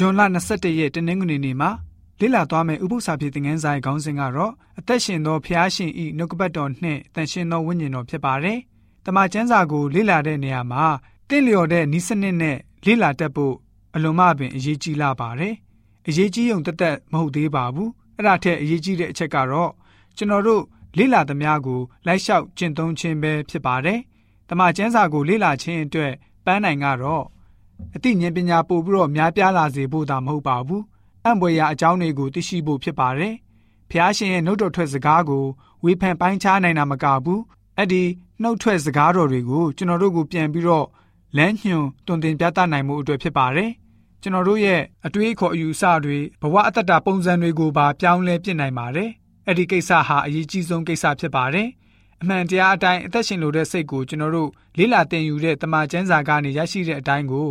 ဂျွန်လ22ရက်တနင်္ဂနွေနေ့မှာလေ့လာသွားမယ့်ဥပုသ္စာပြေသင်ခန်းစာရဲ့ခေါင်းစဉ်ကတော့အသက်ရှင်သောဖျားရှင်ဤနှုတ်ကပတ်တော်နှင့်တန်ရှင်သောဝိညာဉ်တော်ဖြစ်ပါတယ်။တမန်ကျမ်းစာကိုလေ့လာတဲ့နေရာမှာတင့်လျော်တဲ့ဤစနစ်နဲ့လေ့လာတတ်ဖို့အလွန်မှပင်အရေးကြီးလာပါတယ်။အရေးကြီးုံတက်တက်မဟုတ်သေးပါဘူး။အဲ့ဒါထက်အရေးကြီးတဲ့အချက်ကတော့ကျွန်တော်တို့လေ့လာသမျှကိုလိုက်လျှောက်ကျင့်သုံးခြင်းပဲဖြစ်ပါတယ်။တမန်ကျမ်းစာကိုလေ့လာခြင်းအတွက်ပန်းနိုင်ကတော့ အသိဉာဏ်ပညာပို့ပြီးတော့များပြားလာစေဖို့သာမဟုတ်ပါဘူး။အံ့ဘွယ်ရာအကြောင်းတွေကိုသိရှိဖို့ဖြစ်ပါတယ်။ဖျားရှင်ရဲ့နှုတ်တော်ထွက်စကားကိုဝေဖန်ပိုင်းခြားနိုင်တာမကဘူး။အဲ့ဒီနှုတ်ထွက်စကားတော်တွေကိုကျွန်တော်တို့ကိုပြန်ပြီးတော့လမ်းညွှန်တွင်တင်ပြသနိုင်မှုအတွက်ဖြစ်ပါတယ်။ကျွန်တော်တို့ရဲ့အတွေးခေါ်အယူဆတွေဘဝအတ္တပုံစံတွေကိုပါပြောင်းလဲပြစ်နိုင်ပါတယ်။အဲ့ဒီကိစ္စဟာအရေးကြီးဆုံးကိစ္စဖြစ်ပါတယ်။ အမှန်တရားအတိုင်းအသက်ရှင်လို့တဲ့စိတ်ကိုကျွန်တော်တို့လေးလာတင်ယူတဲ့တမန်ကျမ်းစာကနေရရှိတဲ့အတိုင်းကို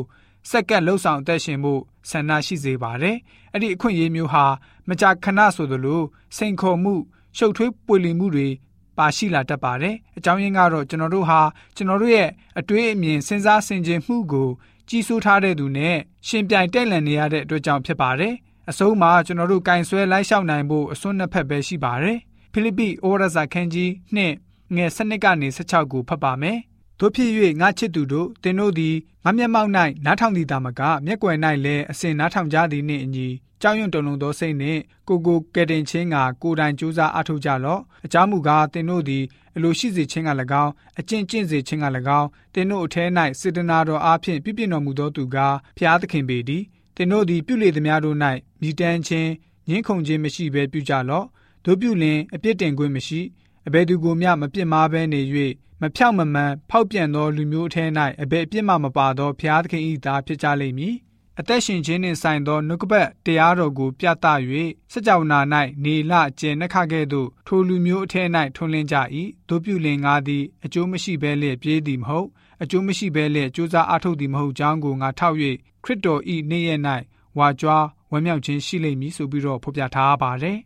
စက္ကန့်လှုပ်ဆောင်အသက်ရှင်ဖို့ဆန္ဒရှိစေပါတယ်။အဲ့ဒီအခွင့်အရေးမျိုးဟာမကြာခဏဆိုသလိုစိန်ခေါ်မှုရှုပ်ထွေးပွေလီမှုတွေပါရှိလာတတ်ပါတယ်။အကြောင်းရင်းကတော့ကျွန်တော်တို့ဟာကျွန်တော်တို့ရဲ့အတွေးအမြင်စဉ်းစားဆင်ခြင်မှုကိုကြီးစိုးထားတဲ့သူနဲ့ရှင်ပြိုင်တက်လန်နေရတဲ့အတွက်ကြောင့်ဖြစ်ပါတယ်။အဆုံးမှာကျွန်တော်တို့ကင်ဆွဲလိုက်လျှောက်နိုင်ဖို့အစွန်းနှစ်ဖက်ပဲရှိပါတယ်။ဖိလိပ္ပိဩရစာခန်းကြီး2 ငယ်7ကနေ16ကိုဖတ်ပါမယ်။တို့ဖြစ်၍ငါချစ်သူတို့သင်တို့သည်ငါမျက်မှောက်၌နားထောင်သည်တာမကမျက်ကွယ်၌လည်းအစဉ်နားထောင်ကြသည်နှင့်အညီကြောက်ရွံ့တုန်လှုပ်သောစိတ်နှင့်ကိုကိုကဲတင်ခြင်းကကိုယ်တိုင်ကြိုးစားအားထုတ်ကြလော့အကြောင်းမူကားသင်တို့သည်အလိုရှိစေခြင်းက၎င်းအကျင့်ကျင့်စေခြင်းက၎င်းသင်တို့အထဲ၌စေတနာတော်အားဖြင့်ပြည့်ပြည့်တော်မူသောသူကားဖျားသခင်ပေသည်သင်တို့သည်ပြုလေသမျှတို့၌မြည်တမ်းခြင်းငင်းခုန်ခြင်းမရှိဘဲပြုကြလော့တို့ပြုလင်အပြစ်တင်ခွင့်မရှိ အဘယ်သူကိုမျှမပြစ်မှားဘဲနေ၍မဖြောက်မမှန်ဖောက်ပြန်သောလူမျိုးအထဲ၌အဘယ်အပြစ်မှမပါသောဖျားသခင်၏သားဖြစ်ကြလိမ့်မည်အသက်ရှင်ခြင်းနှင့်ဆိုင်သောနှုတ်ကပတ်တရားတော်ကိုပြသ၍စကြဝဠာ၌နေလကျင်နှခကဲ့သို့ထိုလူမျိုးအထဲ၌ထွန်းလင်းကြ၏တို့ပြုလင်ငါသည်အကျိုးမရှိဘဲလျက်ပြေးသည်မဟုတ်အကျိုးမရှိဘဲလျက်ကြိုးစားအားထုတ်သည်မဟုတ်ကြောင်းကိုငါထောက်၍ခရစ်တော်၏နေ့ရက်၌ဝါကြွားဝမ်းမြောက်ခြင်းရှိလိမ့်မည်ဆိုပြီးတော့ဖော်ပြထားပါတယ်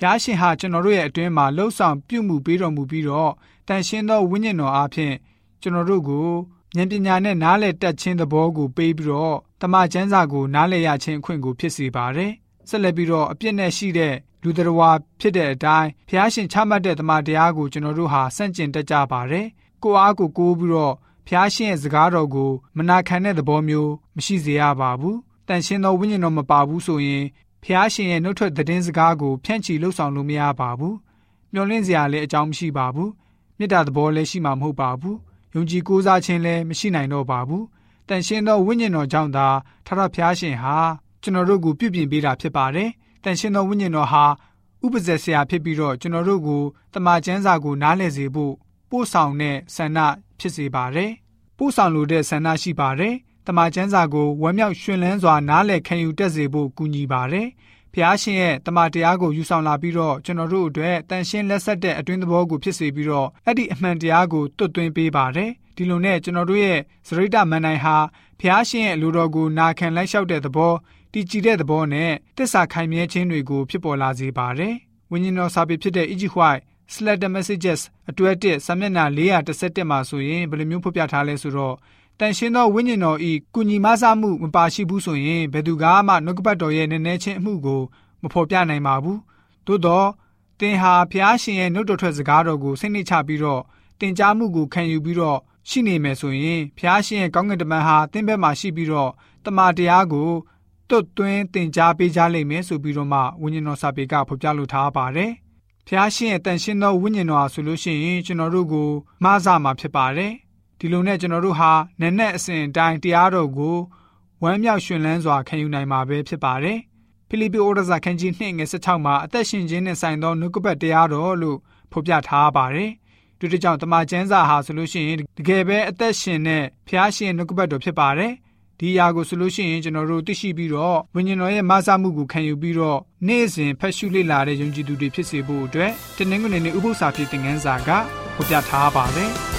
ဖျားရှင်ဟာကျွန်တော်တို့ရဲ့အတွင်းမှာလှုပ်ဆောင်ပြုမှုပေးတော်မူပြီးတော့တန်ရှင်းသောဝိညာဉ်တော်အားဖြင့်ကျွန်တော်တို့ကိုဉာဏ်ပညာနဲ့နားလည်တတ်ခြင်းသဘောကိုပေးပြီးတော့တမန်ကျမ်းစာကိုနားလည်ရခြင်းအခွင့်ကိုဖြစ်စေပါတယ်။ဆက်လက်ပြီးတော့အပြစ်နဲ့ရှိတဲ့လူတော်ဝါဖြစ်တဲ့အတိုင်းဖျားရှင်ချမှတ်တဲ့တမန်တရားကိုကျွန်တော်တို့ဟာစန့်ကျင်တတ်ကြပါတယ်။ကိုအားကိုကိုးပြီးတော့ဖျားရှင်ရဲ့စကားတော်ကိုမနာခံတဲ့သဘောမျိုးမရှိစေရပါဘူး။တန်ရှင်းသောဝိညာဉ်တော်မပါဘူးဆိုရင် ဖျားရှင်ရဲ့နှုတ်ထွက်သတင်းစကားကိုဖြန့်ချီလှုပ်ဆောင်လို့မရပါဘူး။မျောလင့်စရာလည်းအကြောင်းမရှိပါဘူး။မေတ္တာသဘောလည်းရှိမှာမဟုတ်ပါဘူး။ယုံကြည်ကိုးစားခြင်းလည်းမရှိနိုင်တော့ပါဘူး။တန်ရှင်းသောဝိညာဉ်တော်ကြောင့်သာထထဖျားရှင်ဟာကျွန်တော်တို့ကိုပြုပြင်ပေးတာဖြစ်ပါတယ်။တန်ရှင်းသောဝိညာဉ်တော်ဟာဥပဇေဆရာဖြစ်ပြီးတော့ကျွန်တော်တို့ကိုတမန်ကျမ်းစာကိုနားလည်စေဖို့ပို့ဆောင်တဲ့ဆန္ဒဖြစ်စေပါတယ်။ပို့ဆောင်လိုတဲ့ဆန္ဒရှိပါတယ်။ တမန်ကျမ်းစာကိုဝမ်းမြောက်ရွှင်လန်းစွာနားလည်ခံယူတတ်စေဖို့ကူညီပါတယ်။ဖျားရှင်ရဲ့တမန်တရားကိုယူဆောင်လာပြီးတော့ကျွန်တော်တို့အတွက်တန်ရှင်းလက်ဆက်တဲ့အတွင်းသဘောကိုဖြစ်စေပြီးတော့အဲ့ဒီအမှန်တရားကိုတွတ်သွင်းပေးပါတယ်။ဒီလိုနဲ့ကျွန်တော်တို့ရဲ့စရိတမန်နိုင်ဟာဖျားရှင်ရဲ့လူတော်ကိုနာခံလိုက်လျှောက်တဲ့သဘောတည်ကြည်တဲ့သဘောနဲ့တစ္ဆာခိုင်မြဲခြင်းတွေကိုဖြစ်ပေါ်လာစေပါတယ်။ဝိညာဉ်တော်စာပေဖြစ်တဲ့ Egypt White Slater Messages အတွဲ1စာမျက်နှာ411မှာဆိုရင်ဘယ်လိုမျိုးဖော်ပြထားလဲဆိုတော့ တန်ရှင်းသောဝိညာဉ်တော်ဤကုညီမဆမှုမပါရှိဘူးဆိုရင်ဘယ်သူကမှနှုတ်ကပတ်တော်ရဲ့နည်းနည်းချင်းအမှုကိုမဖော်ပြနိုင်ပါဘူးသို့တော့သင်ဟာဖျားရှင်ရဲ့နှုတ်တော်ထွက်စကားတော်ကိုစိတ်နှိချပြီးတော့တင် जा မှုကိုခံယူပြီးတော့ရှိနေမယ်ဆိုရင်ဖျားရှင်ရဲ့ကောင်းကင်တမန်ဟာသင်ဘက်မှာရှိပြီးတော့တမန်တရားကိုတွတ်သွင်းတင် जा ပေးကြလိမ့်မယ်ဆိုပြီးတော့မှဝိညာဉ်တော်စာပေကဖော်ပြလိုထားပါတယ်ဖျားရှင်ရဲ့တန်ရှင်းသောဝိညာဉ်တော်ဟာဆိုလို့ရှိရင်ကျွန်တော်တို့ကိုမှားစမှာဖြစ်ပါတယ် ဒီလိုနဲ့ကျွန်တော်တို့ဟာနက်နက်အစဉ်တိုင်းတရားတော်ကိုဝမ်းမြောက်ရွှင်လန်းစွာခံယူနိုင်မှာပဲဖြစ်ပါတယ်။ဖိလိပ္ပိဩရစာခန်းကြီး2ငယ်16မှာအသက်ရှင်ခြင်းနဲ့ဆိုင်သောနှုတ်ကပတ်တရားတော်လို့ဖော်ပြထားပါတယ်။ဒီတကြောင်တမန်ကျမ်းစာဟာဆိုလို့ရှိရင်တကယ်ပဲအသက်ရှင်တဲ့ဖျားရှင်နှုတ်ကပတ်တော်ဖြစ်ပါတယ်။ဒီအရာကိုဆိုလို့ရှိရင်ကျွန်တော်တို့သိရှိပြီးတော့ဝိညာဉ်တော်ရဲ့မဆမှုကိုခံယူပြီးတော့နေ့စဉ်ဖတ်ရှုလေ့လာတဲ့ယုံကြည်သူတွေဖြစ်စေဖို့အတွက်တနင်္ဂနွေနေ့ဥပုသ္စာဖြစ်တဲ့ငန်းစာကဖော်ပြထားပါတယ်။